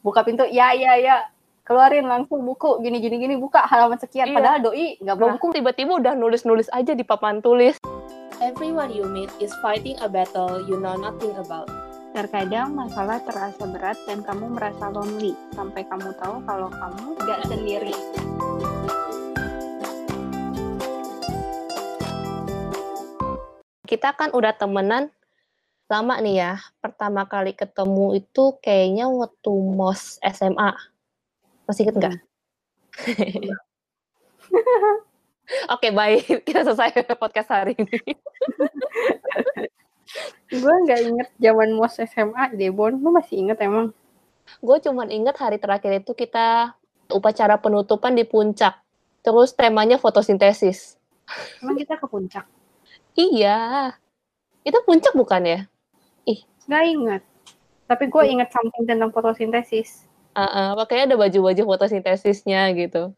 buka pintu ya ya ya keluarin langsung buku gini gini gini buka halaman sekian Iya. padahal doi nggak bawa Nah, buku tiba-tiba udah nulis-nulis aja di papan tulis. Everyone you meet is fighting a battle you know nothing about. Terkadang masalah terasa berat dan kamu merasa lonely sampai kamu tahu kalau kamu nggak sendiri Kita kan udah temenan lama nih ya. Pertama kali ketemu itu kayaknya waktu mos SMA. Masih inget nggak? Oke, baik. Kita selesai podcast hari ini. gue nggak inget zaman mos SMA deh Bon lu masih inget emang Gue cuman inget hari terakhir itu kita upacara penutupan di puncak. Terus temanya fotosintesis. emang kita ke puncak Iya. Itu puncak bukan ya? Nggak inget tapi gue inget something tentang fotosintesis Uh, makanya ada baju-baju fotosintesisnya gitu.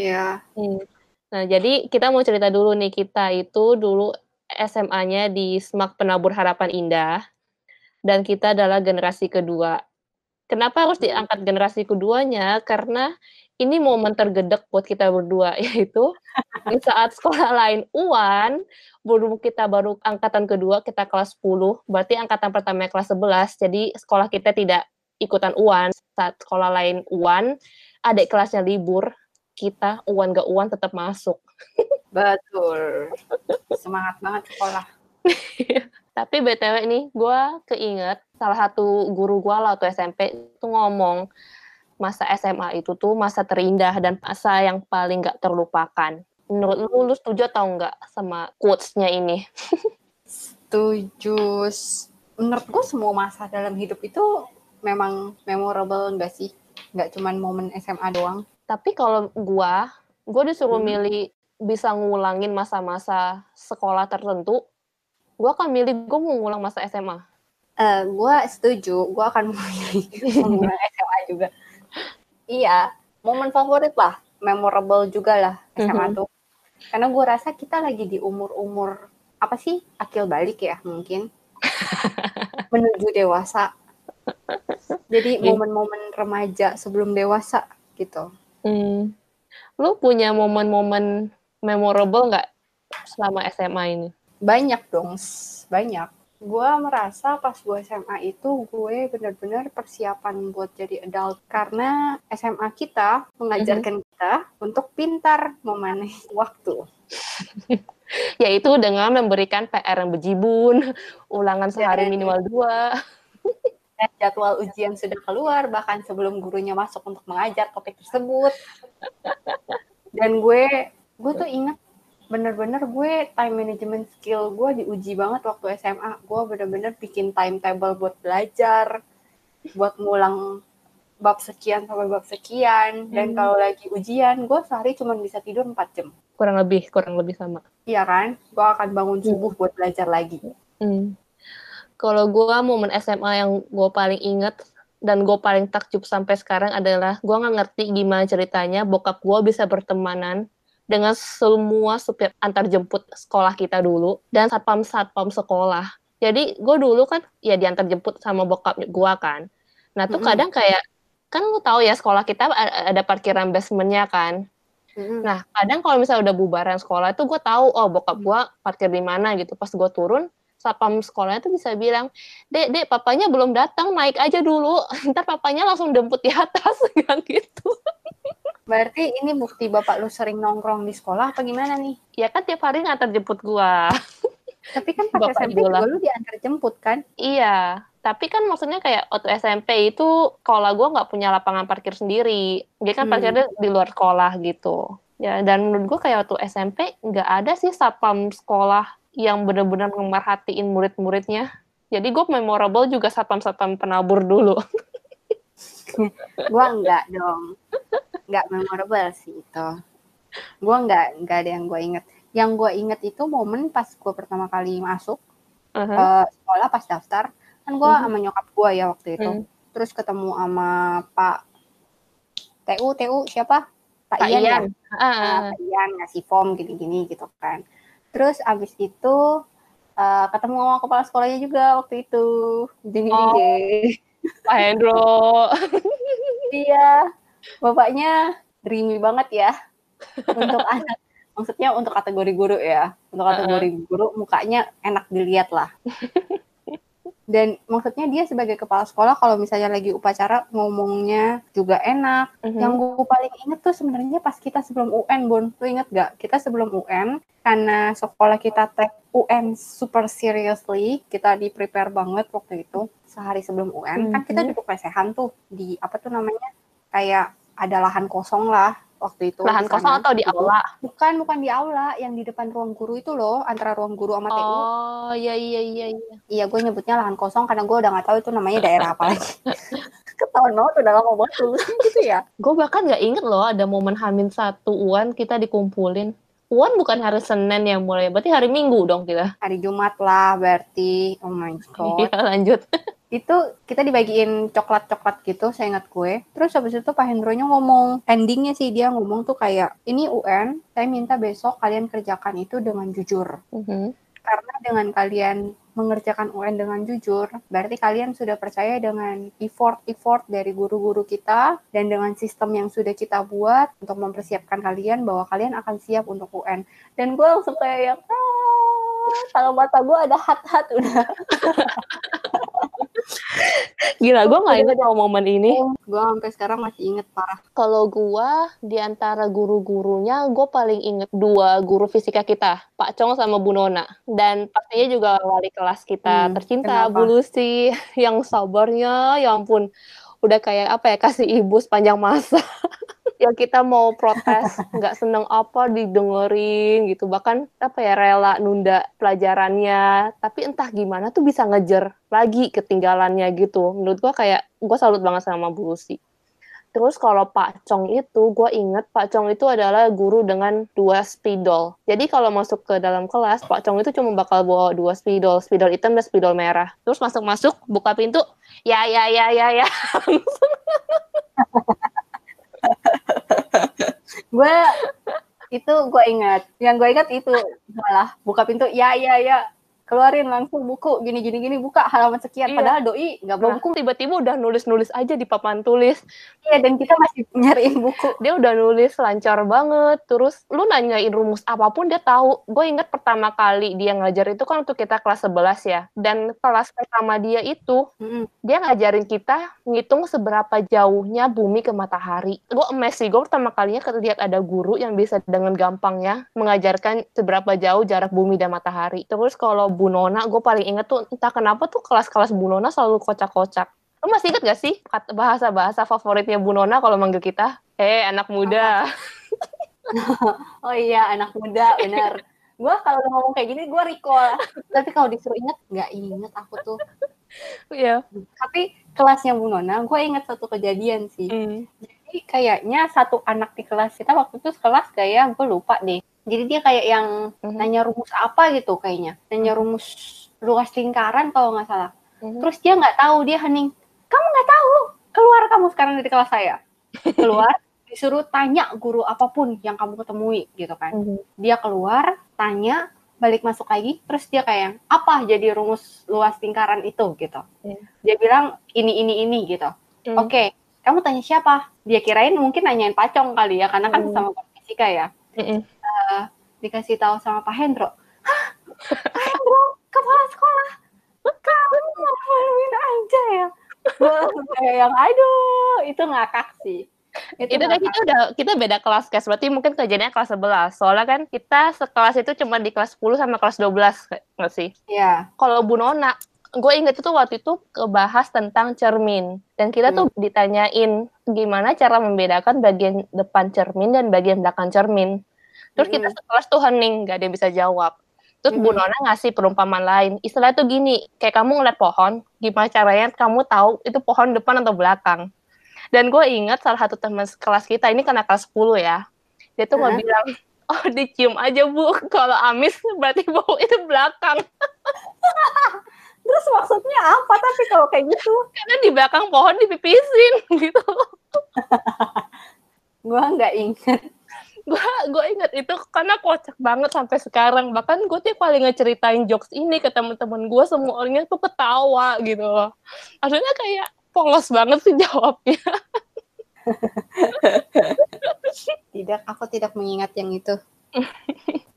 ya Hmm. Nah, jadi kita mau cerita dulu nih, kita itu dulu SMA-nya di SMAK Penabur Harapan Indah, dan kita adalah generasi kedua. Kenapa harus diangkat generasi keduanya? Karena ini momen tergedek buat kita berdua, yaitu di saat sekolah lain UAN, belum kita baru angkatan kedua, kita kelas 10, berarti angkatan pertama kelas 11, jadi sekolah kita tidak ikutan UAN. Saat sekolah lain UAN, adik kelasnya libur, kita UAN gak UAN tetap masuk. betul semangat banget sekolah Tapi BTW nih, gue keinget salah satu guru gue lah waktu SMP itu ngomong masa SMA itu tuh masa terindah dan masa yang paling gak terlupakan. Menurut lu, lu setuju atau enggak sama quotes-nya ini? setuju menurut gue semua masa dalam hidup itu memang memorable enggak sih nggak cuman momen SMA doang Tapi kalau gue, gue disuruh Hmm. milih bisa ngulangin masa-masa sekolah tertentu, gue akan milih gue mau ngulang masa SMA. Eh, gue setuju, gue akan memilih SMA juga. Iya, momen favorit lah, memorable juga lah SMA Mhm. tuh. Karena gue rasa kita lagi di umur-umur apa sih akil balik ya mungkin menuju dewasa. Jadi momen-momen remaja sebelum dewasa gitu. Hmm. Lu punya momen-momen memorable nggak selama SMA ini? Banyak dong, banyak. Gue merasa pas gue SMA itu gue benar-benar persiapan buat jadi adult karena SMA kita mengajarkan kita untuk pintar memanage waktu. Yaitu dengan memberikan PR yang bejibun, ulangan sehari Dan- minimal dua. Dan jadwal ujian sudah keluar bahkan sebelum gurunya masuk untuk mengajar topik tersebut. Dan gue gue tuh inget bener-bener gue time management skill gue diuji banget waktu SMA. Gue bener-bener bikin timetable buat belajar, buat ngulang bab sekian sampai bab sekian. Dan Hmm. kalau lagi ujian, gue sehari cuma bisa tidur 4 jam. Kurang lebih, kurang lebih sama. Iya kan? Gue akan bangun subuh buat belajar lagi. Hmm. Kalau gue momen SMA yang gue paling inget dan gue paling takjub sampai sekarang adalah gue nggak ngerti gimana ceritanya bokap gue bisa bertemanan dengan semua supir antar jemput sekolah kita dulu dan satpam satpam sekolah. Jadi gue dulu kan ya diantar jemput sama bokap gue kan. Nah tuh Mm-mm. kadang kayak kan lu tahu ya sekolah kita ada parkiran basementnya kan. Mm-mm. Nah, kadang kalau misalnya udah bubaran sekolah itu gue tahu, oh bokap gue parkir di mana gitu. Pas gue turun, satpam sekolahnya tuh bisa bilang, dek, dek, papanya belum datang, naik aja dulu. Ntar papanya langsung jemput di atas, bilang gitu. Berarti ini bukti bapak lu sering nongkrong di sekolah apa gimana nih? Ya kan tiap hari ngantar jemput gue. Tapi kan pas Bapak SMP juga lu diantar jemput kan? iya, tapi kan maksudnya kayak waktu SMP itu sekolah gue nggak punya lapangan parkir sendiri. Dia kan Hmm. parkirnya di luar sekolah gitu. Ya, dan menurut gue kayak waktu SMP nggak ada sih satpam sekolah yang benar-benar memerhatiin murid-muridnya. Jadi gue memorable juga satpam-satpam penabur dulu. Gua enggak dong. Enggak memorable sih itu. Gua enggak enggak ada yang gua inget. Yang gua inget itu momen pas gua pertama kali masuk Uh-huh. ke sekolah pas daftar. Kan gua Mhm. sama nyokap gua ya waktu itu. Hmm. Terus ketemu sama Pak TU TU siapa? Pak, Pak Ian, ya? Ah, Nah, Pak Ian ngasih form gini-gini gitu kan. Terus abis itu eh, ketemu sama kepala sekolahnya juga waktu itu. Ding ding Oh. Pak Hendro. Iya, bapaknya dreamy banget ya untuk anak. Maksudnya untuk kategori guru ya. Untuk kategori guru mukanya enak dilihat lah. Dan maksudnya dia sebagai kepala sekolah kalau misalnya lagi upacara ngomongnya juga enak. Mhm. Yang gue paling inget tuh sebenarnya pas kita sebelum UN, Bun. Lu inget gak? Kita sebelum UN, karena sekolah kita take UN super seriously, kita di prepare banget waktu itu. Sehari sebelum UN, kan kita Mhm. duduk lesehan tuh di apa tuh namanya? Kayak ada lahan kosong lah waktu itu. Lahan kosong atau di aula? Bukan, bukan di aula, yang di depan ruang guru itu loh, antara ruang guru sama TU. Oh, iya iya iya iya. Iya, gue nyebutnya lahan kosong karena gue udah nggak tahu itu namanya daerah apa lagi. Ketahuan banget udah lama banget lulusnya gitu ya. Gue bahkan nggak inget loh ada momen Hamin satu UAN kita dikumpulin. UAN bukan hari Senin yang mulai, berarti hari Minggu dong kita. Hari Jumat lah berarti. Oh my god. Iya lanjut. Itu kita dibagiin coklat-coklat gitu, saya ingat gue. Terus habis itu Pak Hendronya ngomong, endingnya sih dia ngomong tuh kayak, ini UN, saya minta besok kalian kerjakan itu dengan jujur. Mhm. Karena dengan kalian mengerjakan UN dengan jujur, berarti kalian sudah percaya dengan effort-effort dari guru-guru kita dan dengan sistem yang sudah kita buat untuk mempersiapkan kalian bahwa kalian akan siap untuk UN. Dan gue langsung kayak yang, "Ah, kalau mata gue ada hat-hat udah. Gila, gue nggak inget loh momen ini. gue sampai sekarang masih inget parah. Kalau gua di antara guru-gurunya, gue paling inget dua guru fisika kita, Pak Cong sama Bu Nona. Dan pastinya juga wali kelas kita Hmm, tercinta, kenapa? Bu Lucy, yang sabarnya, ya ampun, udah kayak apa ya, kasih ibu sepanjang masa. yang kita mau protes, nggak seneng apa didengerin gitu, bahkan apa ya rela nunda pelajarannya, tapi entah gimana tuh bisa ngejar lagi ketinggalannya gitu. Menurut gua kayak gua salut banget sama Bu Lucy. Terus kalau Pak Cong itu, gue inget Pak Cong itu adalah guru dengan dua spidol. Jadi kalau masuk ke dalam kelas, Pak Cong itu cuma bakal bawa dua spidol, spidol hitam dan spidol merah. Terus masuk-masuk, buka pintu, ya ya ya ya ya. Gue itu gue ingat. Yang gue ingat itu malah buka pintu, ya ya ya, keluarin langsung buku gini gini gini buka halaman sekian. Iya. Padahal doi nggak bawa Nah, buku. tiba-tiba udah nulis-nulis aja di papan tulis. Iya dan kita masih nyariin buku. Dia udah nulis lancar banget. Terus lu nanyain rumus apa pun dia tahu. Gue inget pertama kali dia ngajar itu kan untuk kita kelas 11 ya. Dan kelas pertama dia itu Mm-mm. dia ngajarin kita ngitung seberapa jauhnya bumi ke matahari. Gue emes sih, gue pertama kalinya lihat ada guru yang bisa dengan gampangnya mengajarkan seberapa jauh jarak bumi dan matahari. Terus kalau Bu Nona, gue paling inget tuh entah kenapa tuh kelas-kelas Bu Nona selalu kocak-kocak. Lo masih inget gak sih bahasa-bahasa favoritnya Bu Nona kalau manggil kita? Eh, anak muda. Oh iya anak muda bener. gue kalau ngomong kayak gini gue recall. Tapi kalau disuruh inget nggak inget aku tuh. Iya. Tapi kelasnya Bu Nona, gue inget satu kejadian sih. Hmm. Jadi kayaknya satu anak di kelas kita waktu itu sekelas kayak gue lupa deh. Jadi dia kayak yang Mhm. nanya rumus apa gitu kayaknya. Nanya rumus luas lingkaran kalau nggak salah. Mhm. Terus dia nggak tahu, dia hening. Kamu nggak tahu? Keluar kamu sekarang dari kelas saya. Keluar, disuruh tanya guru apa pun yang kamu ketemui gitu kan. Mhm. Dia keluar, tanya, balik masuk lagi, terus dia kayak apa jadi rumus luas lingkaran itu gitu. Iya. Dia bilang ini ini ini gitu. Hmm. Oke, kamu tanya siapa? Dia kirain mungkin nanyain Pacong kali ya, karena kan Hmm. sama fisika ya. Mm-mm. Dikasih tahu sama Pak Hendro. Hah? Pak Hendro, kepala sekolah. Kamu malu-maluin aja ya. Kayak yang aduh, itu ngakak sih. itu kan kita udah kita beda kelas guys berarti mungkin kejadiannya kelas 11 soalnya kan kita sekelas itu cuma di kelas 10 sama kelas 12 kayak- nggak sih Iya. kalau Bu Nona gue inget itu waktu itu kebahas tentang cermin dan kita tuh ditanyain gimana cara membedakan bagian depan cermin dan bagian belakang cermin terus kita sekelas tuh hening gak ada yang bisa jawab terus Bu. Nona ngasih perumpamaan lain istilah tuh gini kayak kamu ngeliat pohon gimana caranya kamu tahu itu pohon depan atau belakang dan gue ingat salah satu teman kelas kita ini karena kelas 10 ya dia tuh Hah? bilang oh dicium aja bu kalau amis berarti bau itu belakang Terus maksudnya apa tapi kalau kayak gitu? karena di belakang pohon dipipisin gitu Gua nggak inget. Gue gue inget itu karena kocak banget sampai sekarang bahkan gue tiap kali ngeceritain jokes ini ke teman-teman gue semua orangnya tuh ketawa gitu loh maksudnya kayak polos banget sih jawabnya. Tidak, aku tidak mengingat yang itu.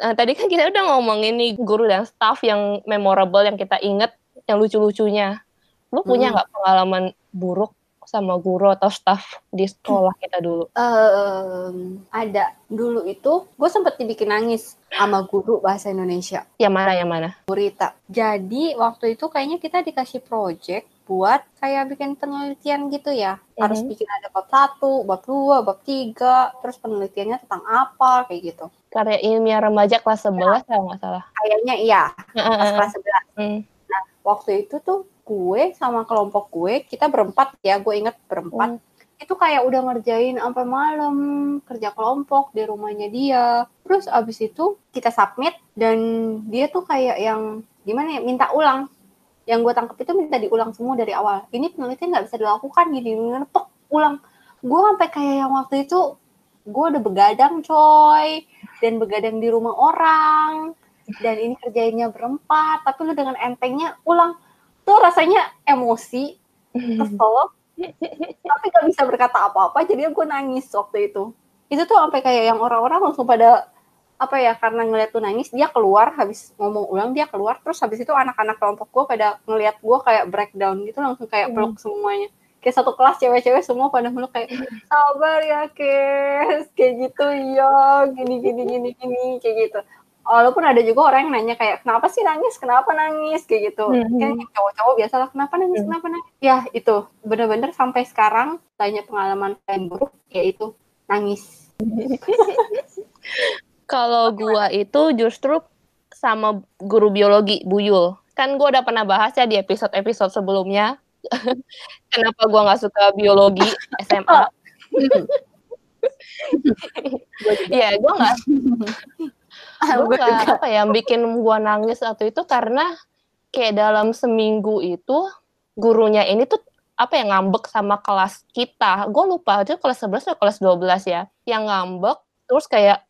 Nah, tadi kan kita udah ngomongin nih guru dan staff yang memorable yang kita inget, yang lucu-lucunya. Lu punya Hmm. nggak pengalaman buruk sama guru atau staff di sekolah kita dulu? Em, ada dulu itu gue sempet dibikin nangis sama guru bahasa Indonesia Yang mana yang mana? Burita. Jadi waktu itu kayaknya kita dikasih project buat kayak bikin penelitian gitu ya. Harus Mhm. bikin ada bab satu, bab dua, bab tiga, terus penelitiannya tentang apa kayak gitu. Karya ilmiah remaja kelas 11 kalau nggak salah. Kayaknya iya pas kelas 11. Hmm. Waktu itu tuh gue sama kelompok gue kita berempat ya, gue inget berempat. Itu kayak udah ngerjain sampai malam kerja kelompok di rumahnya dia. Terus abis itu kita submit dan dia tuh kayak yang gimana ya minta ulang. Yang gue tangkap itu minta diulang semua dari awal. Ini penelitian nggak bisa dilakukan gini, ngepek ulang. Gue sampai kayak yang waktu itu gue udah begadang coy dan begadang di rumah orang dan ini kerjainnya berempat tapi lu dengan entengnya ulang tuh rasanya emosi kesel tapi gak bisa berkata apa-apa jadi gue nangis waktu itu. Itu tuh sampai kayak yang orang-orang langsung pada apa ya karena ngeliat tuh nangis dia keluar habis ngomong ulang dia keluar. Terus habis itu anak-anak kelompok gue pada ngeliat gue kayak breakdown gitu langsung kayak peluk semuanya. Kayak satu kelas cewek-cewek semua pada meluk kayak sabar ya kes. Kayak gitu ya gini gini gini gini kayak gitu walaupun ada juga orang yang nanya kayak kenapa sih nangis kenapa nangis kayak gitu Mhm. kan cowok-cowok biasalah kenapa nangis Mhm. kenapa nangis ya itu bener-bener sampai sekarang tanya pengalaman paling buruk yaitu nangis Kalau gua itu justru sama guru biologi Buyul. Kan gua udah pernah bahas ya di episode-episode sebelumnya. Kenapa gua nggak suka biologi SMA? Iya, gua nggak gue apa ya yang bikin gua nangis atau itu karena kayak dalam seminggu itu gurunya ini tuh apa ya ngambek sama kelas kita. Gue lupa itu kelas 11 atau kelas 12 ya yang ngambek terus kayak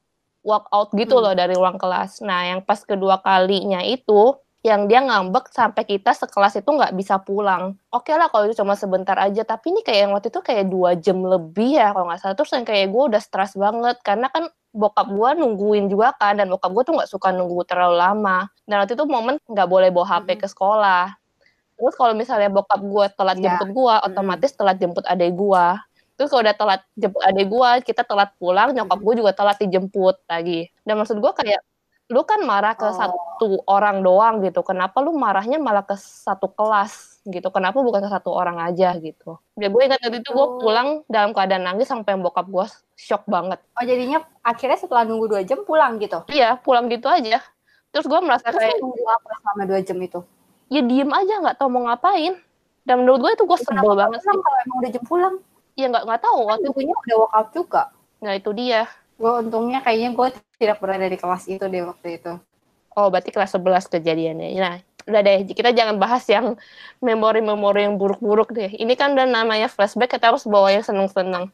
walk out gitu Hmm. loh dari ruang kelas. Nah yang pas kedua kalinya itu yang dia ngambek sampai kita sekelas itu nggak bisa pulang. Oke lah kalau itu cuma sebentar aja tapi ini kayak yang waktu itu kayak dua jam lebih ya kalau nggak salah. Terus yang kayak gue udah stres banget karena kan bokap gue nungguin juga kan dan bokap gue tuh nggak suka nunggu terlalu lama. Dan waktu itu momen nggak boleh bawa HP ke sekolah. Terus kalau misalnya bokap gue telat Ya. jemput gue otomatis telat jemput adek gue terus kalau udah telat jemput adek gue kita telat pulang nyokap gue juga telat dijemput lagi. Dan maksud gue kayak lu kan marah ke Oh. satu orang doang gitu. Kenapa lu marahnya malah ke satu kelas gitu? Kenapa bukan ke satu orang aja gitu? Ya gue ingat waktu itu gue Oh. pulang dalam keadaan nangis sampai bokap gue shock banget oh jadinya akhirnya setelah nunggu dua jam pulang gitu Iya, pulang gitu aja. Terus gue merasa terus kayak, nunggu apa selama dua jam itu ya diem aja, nggak tau mau ngapain. Dan menurut gue itu gue sebel banget pulang sih. kalau emang udah jam pulang Ya nggak nggak tahu waktu itu. Waktunya udah out juga. Nah itu dia. Gue untungnya kayaknya gue tidak berada di kelas itu deh waktu itu. Oh berarti kelas 11 kejadiannya. Nah udah deh, kita jangan bahas yang memori-memori yang buruk-buruk deh. Ini kan udah namanya flashback, kita harus bawa yang seneng-seneng.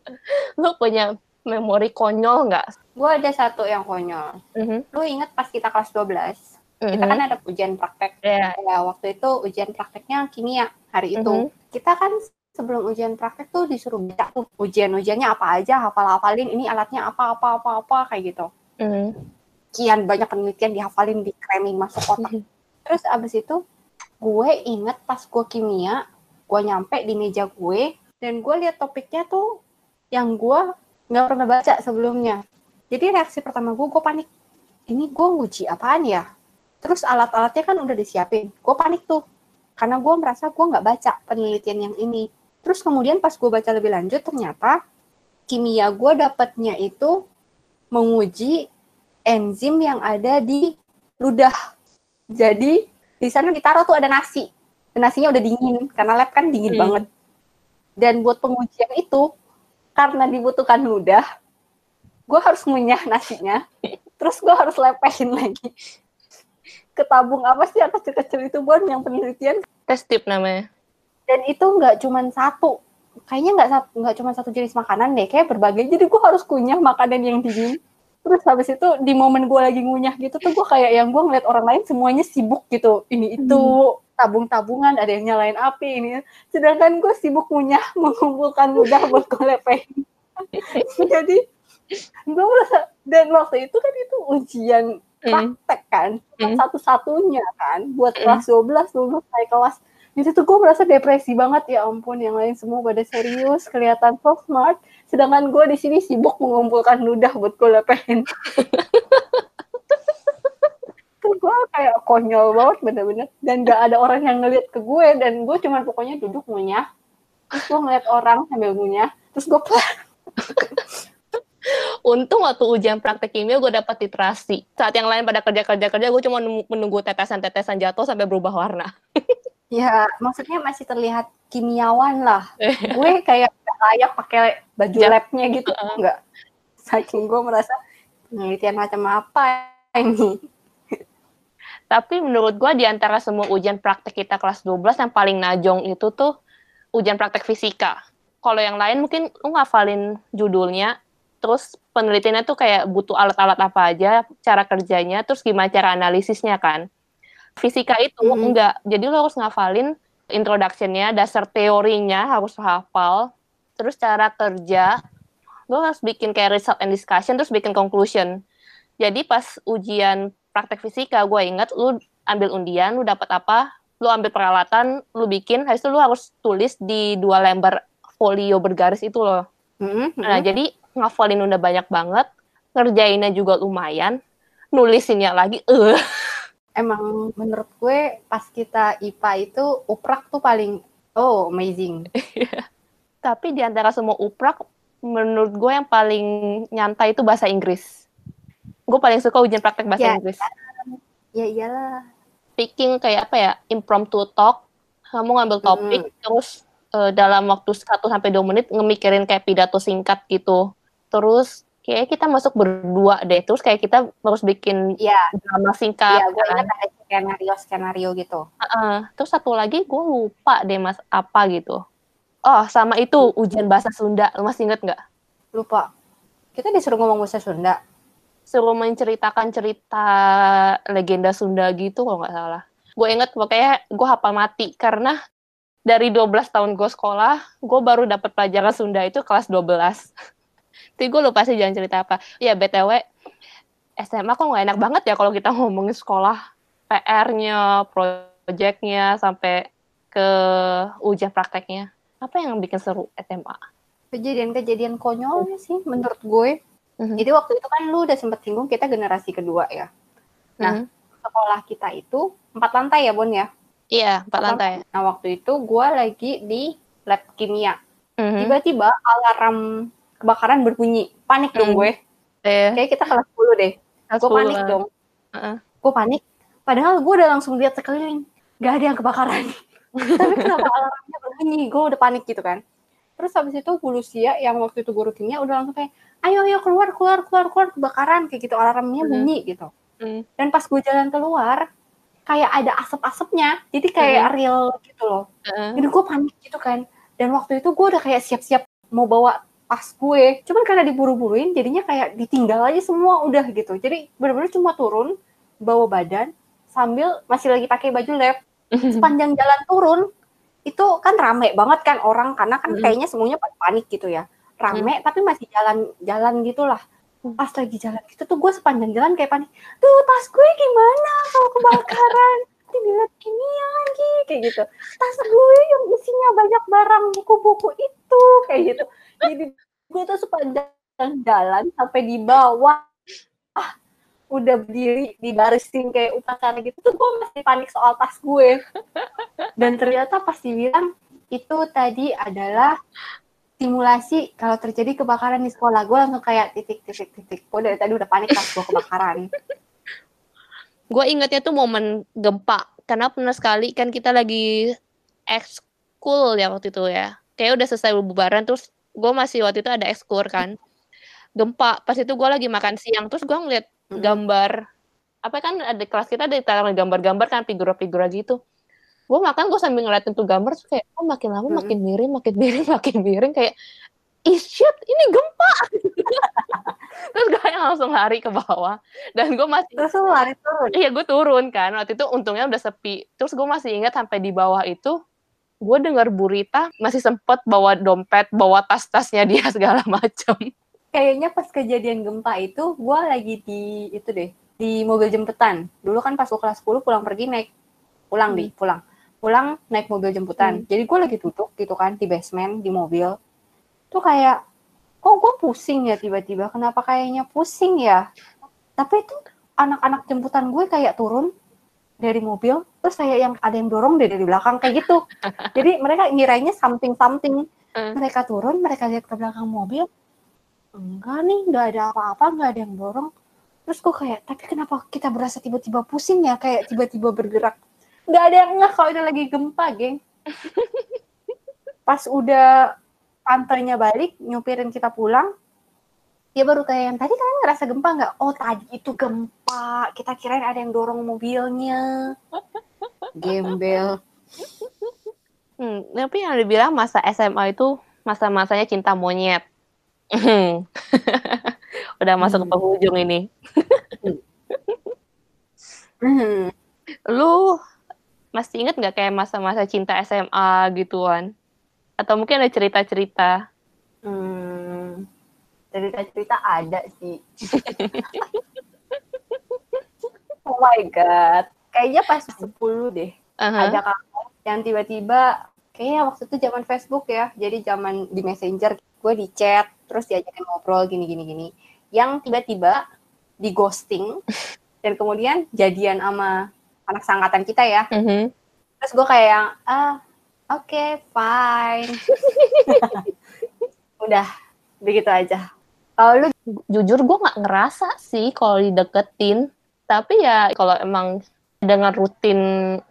Lu punya memori konyol nggak? Gue ada satu yang konyol. Mhm, Lu inget pas kita kelas 12, kita mhm. kan ada ujian praktek. Ya, Ya, waktu itu ujian prakteknya kimia hari itu. Mhm. Kita kan sebelum ujian praktek tuh disuruh baca ujian-ujiannya apa aja, hafal-hafalin ini alatnya apa apa apa apa kayak gitu. mhm, Kian banyak penelitian dihafalin, dikremin masuk otak. mhm. Terus abis itu gue inget pas gue kimia, gue nyampe di meja gue dan gue lihat topiknya tuh yang gue nggak pernah baca sebelumnya. Jadi reaksi pertama gue, gue panik. Ini gue nguji apaan ya? Terus alat-alatnya kan udah disiapin. Gue panik tuh. Karena gue merasa gue nggak baca penelitian yang ini. Terus kemudian pas gue baca lebih lanjut, ternyata kimia gue dapatnya itu menguji enzim yang ada di ludah. Jadi di sana ditaruh tuh ada nasi. Dan nasinya udah dingin karena lab kan dingin Hmm. banget. Dan buat pengujian itu karena dibutuhkan ludah, gue harus ngunyah nasinya. Terus gue harus lepehin lagi ke tabung apa sih yang kecil-kecil itu buat yang penelitian. tes tip namanya. Dan itu nggak cuma satu, kayaknya nggak nggak cuma satu jenis makanan deh, kayak berbagai. Jadi gue harus kunyah makanan yang dingin. Terus habis itu di momen gue lagi ngunyah gitu tuh gue kayak yang gue ngeliat orang lain semuanya sibuk gitu. Ini itu tabung-tabungan, ada yang nyalain api ini. Sedangkan gue sibuk ngunyah mengumpulkan ludah buat gue lepehin. Jadi gue merasa dan waktu itu kan itu ujian Hmm. praktek kan, Hmm. satu-satunya kan buat Hmm. kelas 12 lulus naik kelas. Itu tuh gue merasa depresi banget ya ampun yang lain semua pada serius kelihatan so smart sedangkan gue di sini sibuk mengumpulkan ludah buat gue lepehin. tuh gue kayak konyol banget bener-bener dan gak ada orang yang ngeliat ke gue dan gue cuman pokoknya duduk ngunyah terus gue ngeliat orang sambil ngunyah terus gue Untung waktu ujian praktek kimia gue dapat literasi. Saat yang lain pada kerja-kerja-kerja, gue cuma menunggu tetesan-tetesan jatuh sampai berubah warna. ya maksudnya masih terlihat kimiawan lah gue kayak layak pakai baju Ja- labnya gitu Heeh. enggak saking gue merasa penelitian macam apa ini Tapi menurut gue di antara semua ujian praktek kita kelas 12 yang paling najong itu tuh ujian praktek fisika. Kalau yang lain mungkin lu ngafalin judulnya, terus penelitiannya tuh kayak butuh alat-alat apa aja, cara kerjanya, terus gimana cara analisisnya kan. Fisika itu Mhm. enggak, jadi lo harus ngafalin introduction-nya, dasar teorinya harus hafal, terus cara kerja, lo harus bikin kayak result and discussion, terus bikin conclusion. Jadi pas ujian praktek fisika, gue inget lu ambil undian, lu dapat apa, lu ambil peralatan, lu bikin, habis itu lu harus tulis di dua lembar folio bergaris itu loh. Mhm, Nah, mhm. jadi ngafalin udah banyak banget, ngerjainnya juga lumayan, nulisinnya lagi, eh, emang menurut gue pas kita IPA itu uprak tuh paling oh amazing tapi di antara semua uprak, menurut gue yang paling nyantai itu bahasa Inggris. Gue paling suka ujian praktek bahasa Ya. Inggris. ya iyalah Speaking kayak apa ya, impromptu talk, kamu ngambil topik, terus eh, dalam waktu 1 sampai 2 menit ngemikirin kayak pidato singkat gitu. Terus kayak kita masuk berdua deh, terus kayak kita harus bikin ya drama singkat. ya gue kan. ingat ada skenario skenario gitu Heeh. Terus satu lagi gue lupa deh mas apa gitu. Oh sama itu ujian bahasa Sunda, lu masih inget nggak? lupa kita disuruh ngomong bahasa Sunda Suruh menceritakan cerita legenda Sunda gitu kalau nggak salah. Gue inget pokoknya gue hafal mati karena dari 12 tahun gue sekolah, gue baru dapat pelajaran Sunda itu kelas 12. Tapi gue lupa sih jangan cerita apa. Ya BTW, SMA kok nggak enak banget ya kalau kita ngomongin sekolah. PR-nya, project-nya, sampai ke ujian prakteknya. Apa yang bikin seru SMA? kejadian-kejadian konyolnya sih menurut gue Mhm. jadi waktu itu kan lu udah sempet singgung kita generasi kedua ya Nah, Mhm. sekolah kita itu empat lantai ya Bon ya Iya, empat lantai. nah waktu itu gue lagi di lab kimia Mhm. tiba-tiba alarm kebakaran berbunyi panik dong Hmm. gue Eh, kayak kita kelas 10 deh gue 10 panik lah. dong Heeh. gue panik padahal gue udah langsung lihat sekeliling gak ada yang kebakaran tapi kenapa alarmnya berbunyi? Gue udah panik gitu kan. Terus habis itu Bu Lucia yang waktu itu guru kimia udah langsung kayak ayo ayo keluar keluar keluar keluar. Kebakaran kayak gitu alarmnya Mhm. bunyi gitu. Hmm. dan pas gue jalan keluar kayak ada asap-asapnya. Jadi kayak Mhm. real gitu loh. Heeh. jadi gue panik gitu kan. Dan waktu itu gue udah kayak siap-siap mau bawa tas gue. Cuman karena diburu-buruin jadinya kayak ditinggal aja semua udah gitu. Jadi bener-bener cuma turun bawa badan sambil masih lagi pakai baju lab sepanjang jalan turun itu kan rame banget kan orang karena kan kayaknya semuanya pada panik gitu ya. Rame tapi masih jalan jalan gitulah. Mm. pas lagi jalan gitu tuh gue sepanjang jalan kayak panik tuh tas gue gimana? Kalau kebakaran. Nanti dilihat kimia lagi kayak gitu. Tas gue yang isinya banyak barang buku-buku itu kayak gitu. Jadi gue tuh sepanjang jalan sampai di bawah ah, udah berdiri di barisin kayak upacara gitu tuh gue masih panik soal tas gue. Dan ternyata pas dibilang itu tadi adalah simulasi kalau terjadi kebakaran di sekolah. Gue langsung kayak titik titik titik. Gue dari tadi udah panik tas gue kebakaran. Gue ingetnya tuh momen gempa. Karena pernah sekali kan kita lagi ekskul ya waktu itu ya. Kayak udah selesai bubaran terus gue masih waktu itu ada ekskur kan. Gempa. Pas itu gue lagi makan siang terus gue ngeliat. Gambar. Apa kan ada kelas kita ada taruh gambar-gambar kan figura-figura gitu. Gue makan gue sambil ngeliatin tuh gambar terus kayak oh makin lama Mm-mm. makin miring makin miring makin miring. Kayak ih shit ini gempa. Terus gue langsung lari ke bawah. Dan gue masih Terus lari turun. iya gue turun kan. Waktu itu untungnya udah sepi. Terus gue masih ingat sampai di bawah itu gue dengar Burita masih sempet bawa dompet bawa tas-tasnya dia segala macam Kayaknya pas kejadian gempa itu, gue lagi di itu deh, di mobil jemputan. Dulu kan pas gue kelas 10 pulang pergi naik, pulang Hmm. di, pulang. Pulang naik mobil jemputan. Jadi gue lagi duduk gitu kan, di basement, di mobil. Tuh kayak, kok gue pusing ya tiba-tiba, kenapa kayaknya pusing ya? Tapi itu anak-anak jemputan gue kayak turun dari mobil, terus kayak yang ada yang dorong dari belakang, kayak gitu. Jadi mereka ngirainya something-something. Hmm. Mereka turun, mereka lihat ke belakang mobil, enggak nih, nggak ada apa-apa, nggak ada yang dorong. Terus gue kayak, tapi kenapa kita berasa tiba-tiba pusing ya, kayak tiba-tiba bergerak. Nggak ada yang ngeh kalau itu lagi gempa, geng. Pas udah tantenya balik, nyupirin kita pulang, dia baru kayak yang tadi kalian ngerasa gempa nggak? Oh tadi itu gempa, kita kirain ada yang dorong mobilnya. Gembel. Hmm, tapi yang dibilang masa SMA itu masa-masanya cinta monyet. Udah masuk ke Hmm. penghujung ini. Hmm. Lu masih inget nggak kayak masa-masa cinta SMA gituan? Atau mungkin ada cerita-cerita? Hmm, cerita-cerita ada sih. oh my god. Kayaknya pas 10 deh. Aha. Ada kakak yang tiba-tiba kayaknya waktu itu zaman Facebook ya. Jadi zaman di Messenger gue di chat terus diajakin ngobrol gini gini gini. Yang tiba-tiba di ghosting dan kemudian jadian sama anak sangkatan kita ya. Mhm. Terus gue kayak yang, ah, oke, fine. Udah, begitu aja. Kalau lu Jujur gue nggak ngerasa sih kalau dideketin. Tapi ya kalau emang dengan rutin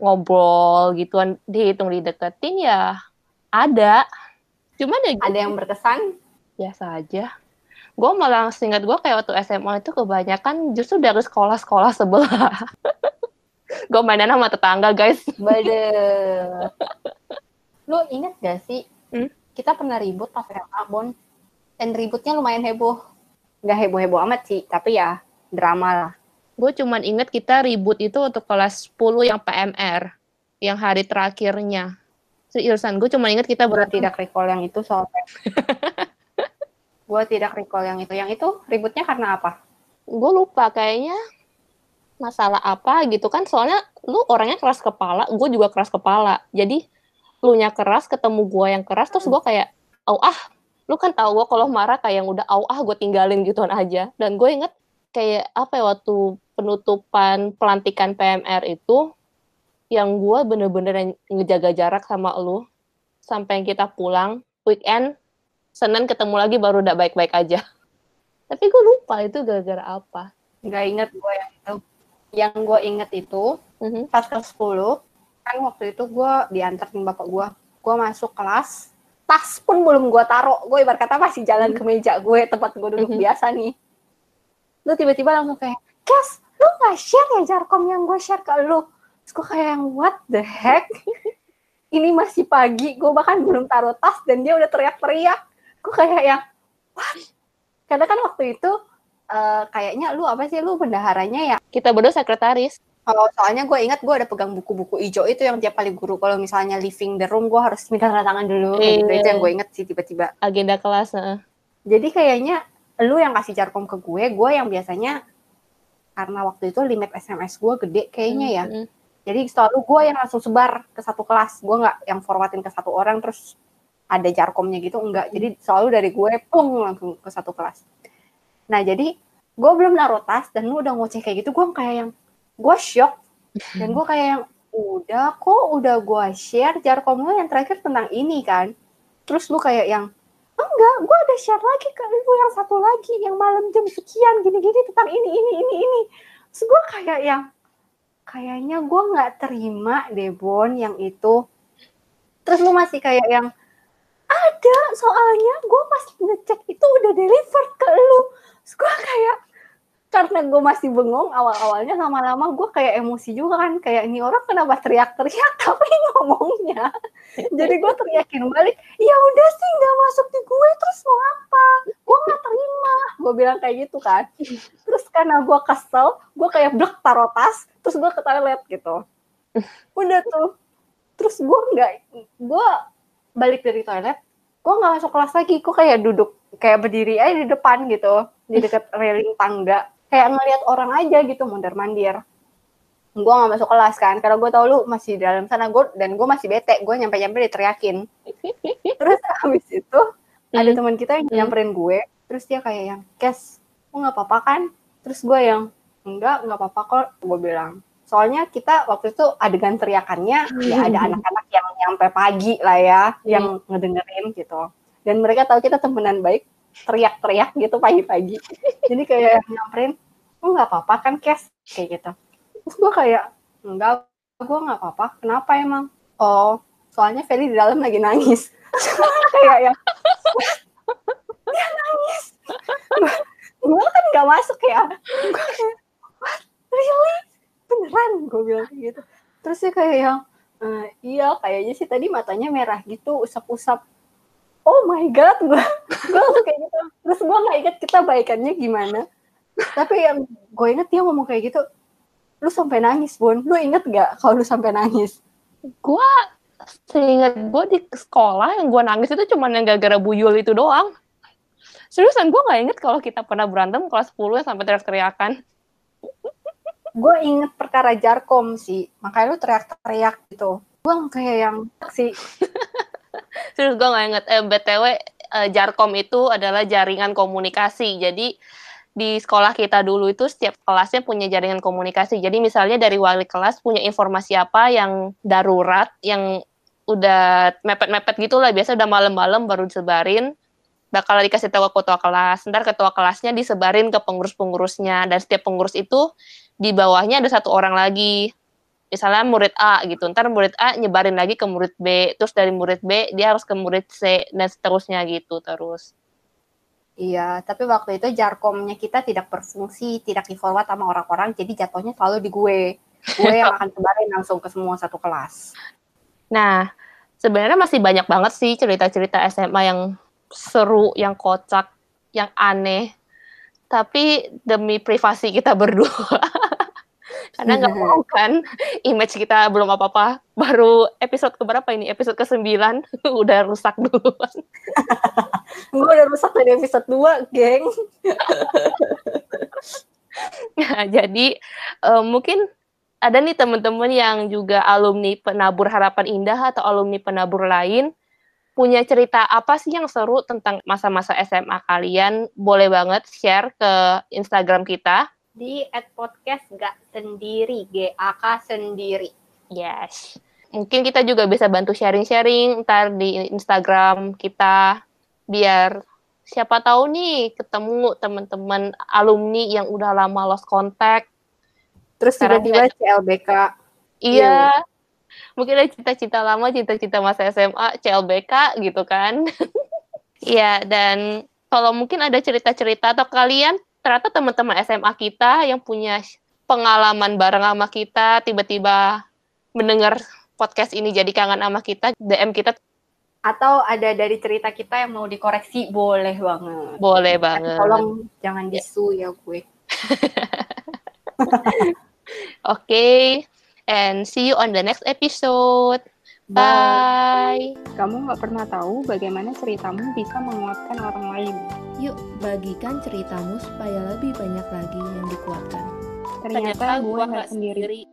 ngobrol gituan dihitung dideketin ya ada. Cuman ya ada yang berkesan, biasa aja. Gue malah seingat gue kayak waktu SMA itu kebanyakan justru dari sekolah-sekolah sebelah. gue mainan sama tetangga guys. bade. lu inget gak sih, Hmm? kita pernah ribut pas SMA, Bon. Dan ributnya lumayan heboh. Gak heboh-heboh amat sih, tapi ya drama lah. Gue cuman inget kita ribut itu untuk kelas 10 yang PMR. Yang hari terakhirnya. Seriusan, gue cuma inget kita berarti tidak recall yang itu soalnya. gue tidak recall yang itu. Yang itu ributnya karena apa? gue lupa kayaknya masalah apa gitu kan soalnya lu orangnya keras kepala gue juga keras kepala jadi lu nya keras ketemu gue yang keras terus gue kayak au ah lu kan tahu gue kalau marah kayak yang udah au ah gue tinggalin gituan aja dan gue inget kayak apa ya waktu penutupan pelantikan PMR itu yang gue bener-bener ngejaga jarak sama lu sampai kita pulang weekend Senin ketemu lagi baru udah baik-baik aja. Tapi gue lupa itu gara-gara apa. Gak inget gue yang itu. Yang gue inget itu, Mhm. pas kelas 10 kan waktu itu gue diantarin bapak gue gue masuk kelas tas pun belum gue taruh. Gue ibarat kata masih jalan ke meja gue tempat gue duduk Mhm. biasa nih. Lu tiba-tiba langsung kayak Kes lu nggak share ya jarkom yang gue share ke lu? Terus gue kayak yang what the heck? Ini masih pagi gue bahkan belum taruh tas dan dia udah teriak-teriak gue kayak yang what karena kan waktu itu eh, kayaknya lu apa sih lu bendaharanya ya Kita berdua sekretaris. Oh, soalnya gue ingat gue ada pegang buku-buku hijau itu yang tiap kali guru kalau misalnya leaving the room gue harus minta tanda tangan dulu kayak gitu. Itu yang gue inget sih tiba-tiba. Agenda kelas. heeh. Jadi kayaknya lu yang kasih jarkom ke gue, gue yang biasanya karena waktu itu limit SMS gue gede kayaknya ya. Mhm. Jadi selalu gue yang langsung sebar ke satu kelas. Gue nggak yang forwardin ke satu orang terus ada jarkomnya gitu enggak. Jadi selalu dari gue pung langsung ke satu kelas. Nah jadi gue belum naruh tas dan lu udah ngoceh kayak gitu. Gue kayak yang gue shock dan gue kayak yang udah kok udah gue share jarkom lu yang terakhir tentang ini kan. Terus lu kayak yang enggak, gue ada share lagi ke lu yang satu lagi yang malam jam sekian gini-gini tentang ini ini ini ini. Terus gue kayak yang kayaknya gue nggak terima deh Bon yang itu. Terus lu masih kayak yang ada soalnya gue pas ngecek itu udah delivered ke lu. Gue kayak karena gue masih bengong awal-awalnya lama-lama gue kayak emosi juga kan. Kayak ini orang kenapa teriak-teriak tapi ngomongnya? Jadi gue teriakin balik ya udah sih nggak masuk di gue terus mau apa? Gue nggak terima. Gue bilang kayak gitu kan. Terus karena gue kesel gue kayak blek taruh tas terus gue ke toilet gitu. Udah tuh. Terus gue nggak gue balik dari toilet gue nggak masuk kelas lagi? Gue kayak duduk kayak berdiri aja di depan gitu. Di dekat railing tangga. Kayak ngelihat orang aja gitu mondar mandir gue nggak masuk kelas kan karena gue tau lu masih di dalam sana. Gue dan gue masih bete. Gue nyampe nyampe diteriakin. Terus habis itu ada Hmm. teman kita yang Hmm. nyamperin gue. Terus dia kayak yang kes lu nggak apa-apa kan? Terus gue yang enggak nggak apa-apa kok gue bilang. Soalnya kita waktu itu adegan teriakannya ya ada anak-anak yang nyampe pagi lah ya yang ngedengerin gitu. Dan mereka tahu kita temenan baik teriak-teriak gitu pagi-pagi. Jadi kayak nyamperin lu nggak apa-apa kan kes? Kayak gitu. Terus gue kayak enggak gue nggak apa-apa. Kenapa emang? Oh soalnya Feli di dalam lagi nangis. Kayak yang dia nangis. Gue kan nggak masuk ya. Gue kayak what? Really? Beneran gue bilang kayak gitu. Terus dia kayak yang "Eh, iya kayaknya sih tadi matanya merah gitu usap-usap. Oh my god gue gue langsung kayak gitu. Terus gue nggak inget kita baikannya gimana. Tapi yang gue inget dia ngomong kayak gitu lu sampai nangis bun. Lu inget gak kalau lu sampai nangis? Gue seingat gue di sekolah yang gue nangis itu cuma yang gara-gara buyul itu doang. Seriusan gue nggak inget kalau kita pernah berantem kelas 10 yang sampai teriak-teriakan. Gue inget perkara jarkom sih makanya lu teriak-teriak gitu gue kayak yang sih Serius gue nggak inget. Eh, BTW, eh, Jarkom itu adalah jaringan komunikasi. Jadi, di sekolah kita dulu itu setiap kelasnya punya jaringan komunikasi. Jadi, misalnya dari wali kelas punya informasi apa yang darurat, yang udah mepet-mepet gitu lah. Biasa udah malam-malam baru disebarin. Bakal dikasih tahu ke ketua kelas. Ntar ketua kelasnya disebarin ke pengurus-pengurusnya. Dan setiap pengurus itu di bawahnya ada satu orang lagi misalnya murid A gitu, ntar murid A nyebarin lagi ke murid B, terus dari murid B dia harus ke murid C dan seterusnya gitu terus. Iya, tapi waktu itu jarkomnya kita tidak berfungsi, tidak di forward sama orang-orang, jadi jatuhnya selalu di gue. Gue yang akan sebarin langsung ke semua satu kelas. Nah, sebenarnya masih banyak banget sih cerita-cerita SMA yang seru, yang kocak, yang aneh. Tapi demi privasi kita berdua, karena nggak mau kan image kita belum apa-apa. Baru episode keberapa ini? Episode ke-9 udah rusak duluan. gue udah rusak dari episode 2, geng. Nah, jadi eh, mungkin ada nih teman-teman yang juga alumni penabur harapan indah atau alumni penabur lain punya cerita apa sih yang seru tentang masa-masa SMA kalian? Boleh banget share ke Instagram kita. Di at podcast gak sendiri, GAK sendiri. Yes. Mungkin kita juga bisa bantu sharing-sharing ntar di Instagram kita biar siapa tahu nih ketemu teman-teman alumni yang udah lama lost contact Terus tiba-tiba CLBK. Iya. Mungkin ada cita-cita lama, cita-cita masa SMA, CLBK gitu kan. Iya, dan kalau mungkin ada cerita-cerita atau kalian ternyata teman-teman SMA kita yang punya pengalaman bareng sama kita, tiba-tiba mendengar podcast ini jadi kangen sama kita, DM kita Atau ada dari cerita kita yang mau dikoreksi, boleh banget. boleh banget. tolong jangan disu ya gue. Oke, and see you on the next episode. Bye. Kamu nggak pernah tahu bagaimana ceritamu bisa menguatkan orang lain. Yuk, bagikan ceritamu supaya lebih banyak lagi yang dikuatkan. Ternyata, gue gua nggak sendiri.